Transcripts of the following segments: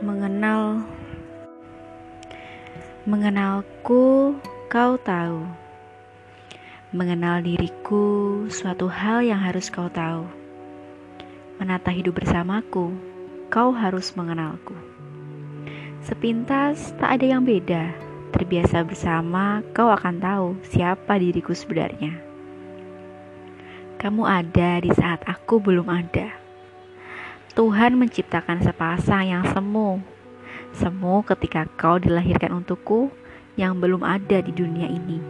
mengenal mengenalku kau tahu. Mengenal diriku suatu hal yang harus kau tahu. Menata hidup bersamaku kau harus mengenalku. Sepintas tak ada yang beda. Terbiasa bersama kau akan tahu siapa diriku sebenarnya. Kamu ada di saat aku belum ada. Tuhan menciptakan sepasang yang semu Semu ketika kau dilahirkan untukku yang belum ada di dunia ini.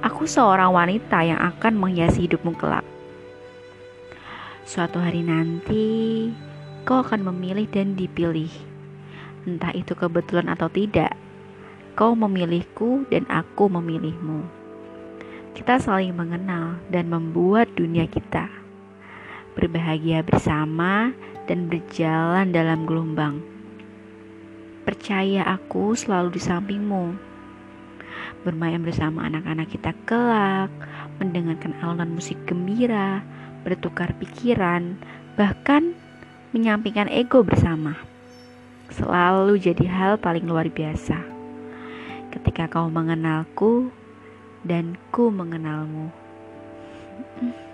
Aku seorang wanita yang akan menghiasi hidupmu kelak. Suatu hari nanti, kau akan memilih dan dipilih. Entah itu kebetulan atau tidak, kau memilihku dan aku memilihmu. Kita saling mengenal dan membuat dunia kita berbahagia bersama dan berjalan dalam gelombang. Percaya aku selalu di sampingmu. Bermain bersama anak-anak kita kelak, mendengarkan alunan musik gembira, bertukar pikiran, bahkan menyampingkan ego bersama. Selalu jadi hal paling luar biasa. Ketika kau mengenalku dan ku mengenalmu. Mm.